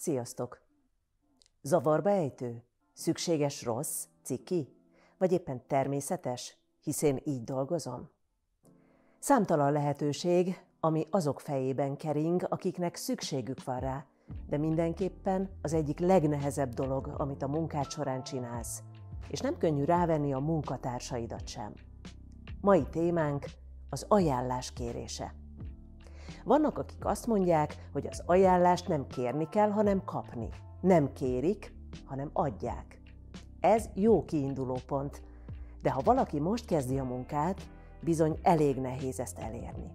Sziasztok! Zavarba ejtő? Szükséges rossz? Ciki? Vagy éppen természetes, hisz én így dolgozom? Számtalan lehetőség, ami azok fejében kering, akiknek szükségük van rá, de mindenképpen az egyik legnehezebb dolog, amit a munkád során csinálsz, és nem könnyű rávenni a munkatársaidat sem. Mai témánk az ajánlás kérése. Vannak, akik azt mondják, hogy az ajánlást nem kérni kell, hanem kapni. Nem kérik, hanem adják. Ez jó kiinduló pont, de ha valaki most kezdi a munkát, bizony elég nehéz ezt elérni.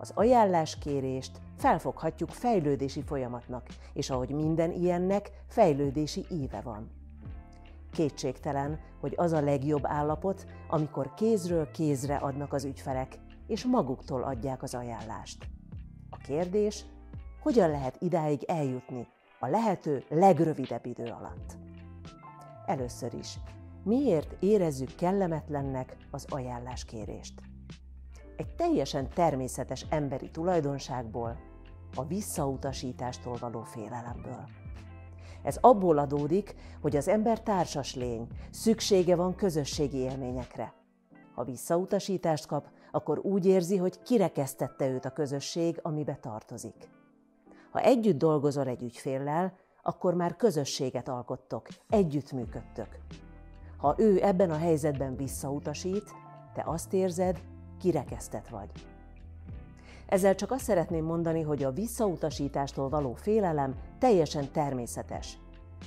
Az ajánláskérést felfoghatjuk fejlődési folyamatnak, és ahogy minden ilyennek, fejlődési íve van. Kétségtelen, hogy az a legjobb állapot, amikor kézről kézre adnak az ügyfelek, és maguktól adják az ajánlást. A kérdés, hogyan lehet idáig eljutni a lehető legrövidebb idő alatt? Először is, miért érezzük kellemetlennek az ajánláskérést? Egy teljesen természetes emberi tulajdonságból, a visszautasítástól való félelemből. Ez abból adódik, hogy az ember társas lény, szüksége van közösségi élményekre. Ha visszautasítást kap, akkor úgy érzi, hogy kirekesztette őt a közösség, amibe tartozik. Ha együtt dolgozol egy ügyféllel, akkor már közösséget alkottok, együtt működtök. Ha ő ebben a helyzetben visszautasít, te azt érzed, kirekesztett vagy. Ezzel csak azt szeretném mondani, hogy a visszautasítástól való félelem teljesen természetes.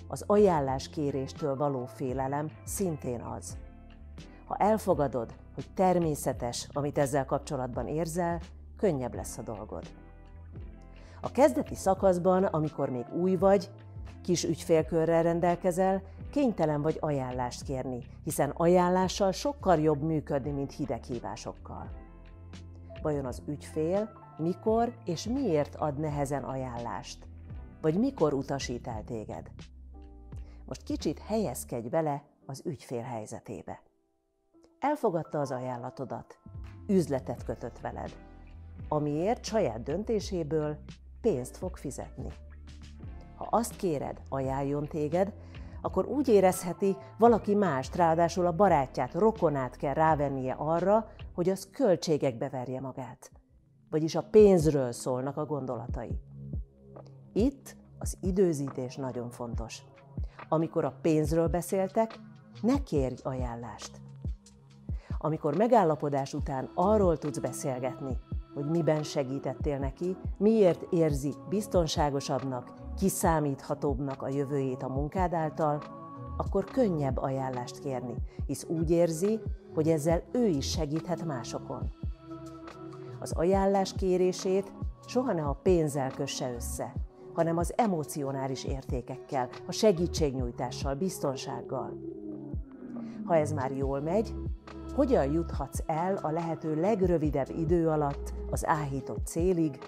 Az ajánláskéréstől való félelem szintén az. Ha elfogadod, hogy természetes, amit ezzel kapcsolatban érzel, könnyebb lesz a dolgod. A kezdeti szakaszban, amikor még új vagy, kis ügyfélkörrel rendelkezel, kénytelen vagy ajánlást kérni, hiszen ajánlással sokkal jobb működni, mint hideghívásokkal. Vajon az ügyfél mikor és miért ad nehezen ajánlást? Vagy mikor utasít el téged? Most kicsit helyezkedj bele az ügyfél helyzetébe. Elfogadta az ajánlatodat, üzletet kötött veled, amiért saját döntéséből pénzt fog fizetni. Ha azt kéred, ajánljon téged, akkor úgy érezheti, valaki mást, ráadásul a barátját, rokonát kell rávennie arra, hogy az költségekbe verje magát. Vagyis a pénzről szólnak a gondolatai. Itt az időzítés nagyon fontos. Amikor a pénzről beszéltek, ne kérj ajánlást. Amikor megállapodás után arról tudsz beszélgetni, hogy miben segítettél neki, miért érzi biztonságosabbnak, kiszámíthatóbbnak a jövőjét a munkád által, akkor könnyebb ajánlást kérni, hisz úgy érzi, hogy ezzel ő is segíthet másokon. Az ajánlás kérését soha ne a pénzzel kösse össze, hanem az emocionális értékekkel, a segítségnyújtással, biztonsággal. Ha ez már jól megy, hogyan juthatsz el a lehető legrövidebb idő alatt az áhított célig,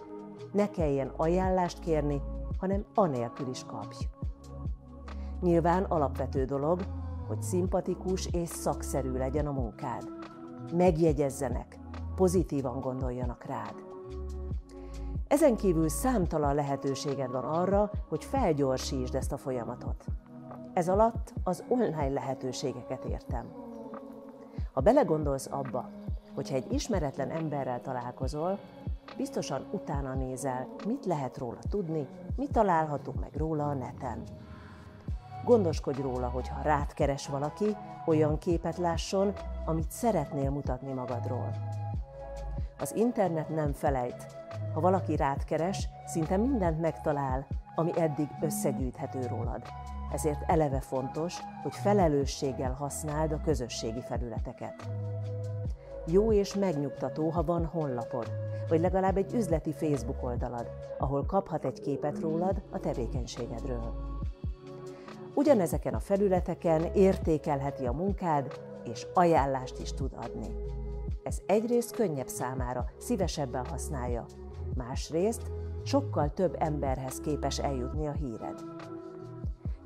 ne kelljen ajánlást kérni, hanem anélkül is kapj. Nyilván alapvető dolog, hogy szimpatikus és szakszerű legyen a munkád. Megjegyezzenek, pozitívan gondoljanak rád. Ezen kívül számtalan lehetőséged van arra, hogy felgyorsítsd ezt a folyamatot. Ez alatt az online lehetőségeket értem. Ha belegondolsz abba, hogyha egy ismeretlen emberrel találkozol, biztosan utána nézel, mit lehet róla tudni, mit találhatunk meg róla a neten. Gondoskodj róla, hogy ha rád keres valaki, olyan képet lásson, amit szeretnél mutatni magadról. Az internet nem felejt. Ha valaki rád keres, szinte mindent megtalál, ami eddig összegyűjthető rólad ezért eleve fontos, hogy felelősséggel használd a közösségi felületeket. Jó és megnyugtató, ha van honlapod, vagy legalább egy üzleti Facebook oldalad, ahol kaphat egy képet rólad a tevékenységedről. Ugyanezeken a felületeken értékelheti a munkád, és ajánlást is tud adni. Ez egyrészt könnyebb számára, szívesebben használja, másrészt sokkal több emberhez képes eljutni a híred.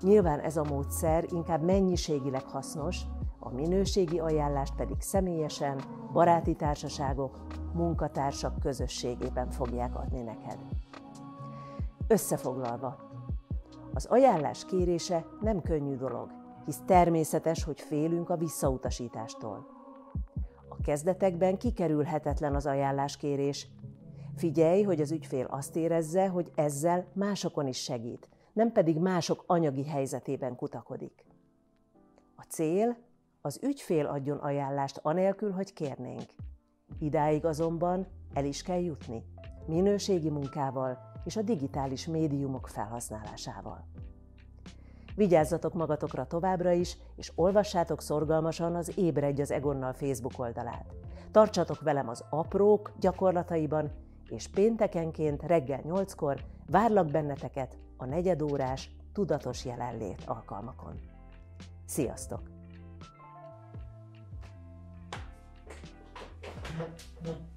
Nyilván ez a módszer inkább mennyiségileg hasznos, a minőségi ajánlást pedig személyesen, baráti társaságok, munkatársak közösségében fogják adni neked. Összefoglalva, az ajánlás kérése nem könnyű dolog, hisz természetes, hogy félünk a visszautasítástól. A kezdetekben kikerülhetetlen az ajánláskérés. Figyelj, hogy az ügyfél azt érezze, hogy ezzel másokon is segít, nem pedig mások anyagi helyzetében kutakodik. A cél, az ügyfél adjon ajánlást anélkül, hogy kérnénk. Idáig azonban el is kell jutni, minőségi munkával és a digitális médiumok felhasználásával. Vigyázzatok magatokra továbbra is, és olvassátok szorgalmasan az Ébredj az Egonnal Facebook oldalát. Tartsatok velem az aprók gyakorlataiban, és péntekenként reggel 8-kor várlak benneteket a negyedórás tudatos jelenlét alkalmakon. Sziasztok! Mm-hmm.